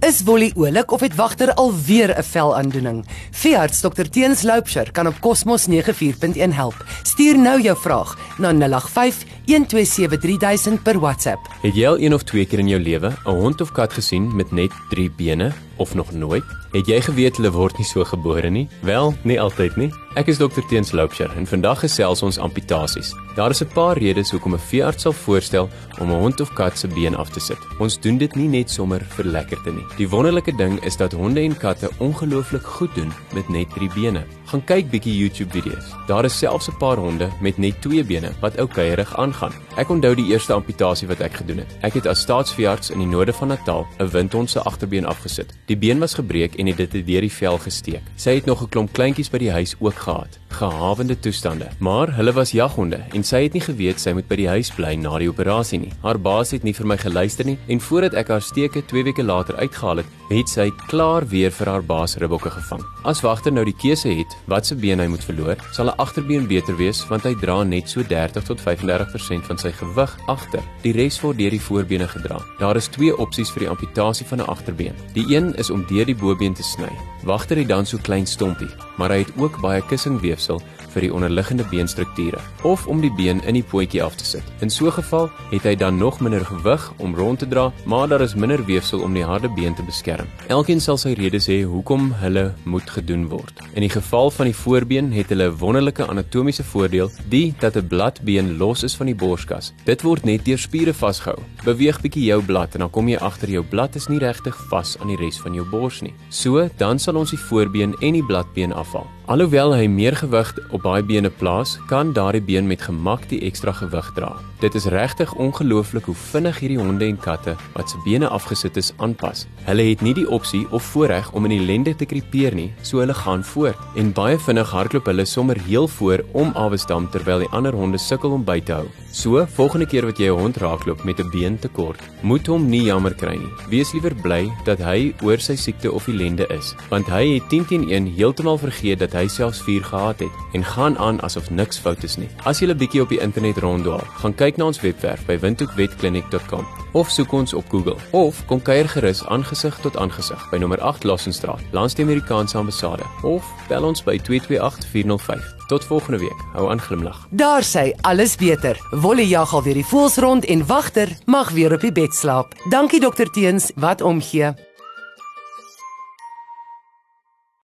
Is Wolly oulik of het wagter alweer 'n velaandoening? Veearts Dr Teens Loupsher kan op Cosmos 94.1 help. Stuur nou jou vraag na 085 1273000 per WhatsApp. Het jy al een of twee keer in jou lewe 'n hond of kat gesien met net 3 bene of nog nooit? Het jy geweet hulle word nie so gebore nie? Wel, nie altyd nie. Ek is Dr Teens Loupsher en vandag gesels ons amputasies. Daar is 'n paar redes hoekom 'n veearts sal voorstel om 'n hond of kat se been af te sit. Ons doen dit nie net sommer vir lekkerte nie. Die wonderlike ding is dat honde en katte ongelooflik goed doen met net 3 bene. Gaan kyk bietjie YouTube video's. Daar is selfs 'n paar honde met net 2 bene wat oukeurig aangaan. Ek onthou die eerste amputasie wat ek gedoen het. Ek het as staatsveearts in die noorde van Natal 'n windhond se agterbeen afgesit. Die been was gebreek en het dit deur die vel gesteek. Sy het nog 'n klomp kleintjies by die huis ook gehad. Gehawende toestande. Maar hulle was jaghonde en sy het nie geweet sy moet by die huis bly na die operasie nie. Haar baas het nie vir my geluister nie en voordat ek haar steke 2 weke later uitgehaal het, het sy klaar weer vir haar baas ribbokke gevang. As wagter nou die keuse het wat se been hy moet verloor, sal 'n agterbeen beter wees want hy dra net so 30 tot 35% van sy gewig agter. Die res word deur die voorbene gedra. Daar is twee opsies vir die amputasie van 'n agterbeen. Die een is om deur die bobeen te sny. Wagter het dan so klein stompie, maar hy het ook baie kussingweefsel vir die onderliggende beenstrukture of om die been in die potjie af te sit. In so 'n geval het hy dan nog minder gewig om rond te dra, maar daar is minder weefsel om die harde been te beskerm. Elkeen sal sy redes hê hoekom hulle moet gedoen word. In die geval van die voorbeen het hulle 'n wonderlike anatomiese voordeel, die dat 'n bladbeen los is van die borskas. Dit word net deur spiere vasgehou. Beweeg bietjie jou blad en dan kom jy agter jou blad is nie regtig vas aan die res van jou bors nie. So, dan sal ons die voorbeen en die bladbeen afhaal. Alhoewel hy meer gewig op daai bene plaas, kan daardie been met gemak die ekstra gewig dra. Dit is regtig ongelooflik hoe vinnig hierdie honde en katte wat se bene afgesit is aanpas. Hulle het nie die opsie of voorreg om in die lende te krepeer nie, so hulle gaan voort. En baie vinnig hardloop hulle sommer heel voor om Awesdam terwyl die ander honde sukkel om by te hou. So, volgende keer wat jy 'n hond raakloop met 'n been tekort, moet hom nie jammer kry nie. Wees liewer bly dat hy oor sy siekte of ellende is, want hy het 10 teen 1 heeltemal vergeet dat hy selfs 4 gehad het en gaan aan asof niks fout is nie. As jy 'n bietjie op die internet ronddwaal, gaan kyk na ons webwerf by windhoekwetkliniek.com of soek ons op Google of kom kuier gerus aangesig tot aangesig by nommer 8 Lassenstraat langs die Amerikaanse ambassade of bel ons by 228 405. Tot volgende week. Hou aan glimlag. Daar sê alles beter. Wolle jag al weer die voels rond en wagter mag weer op die bed slaap. Dankie dokter Teens wat omgee.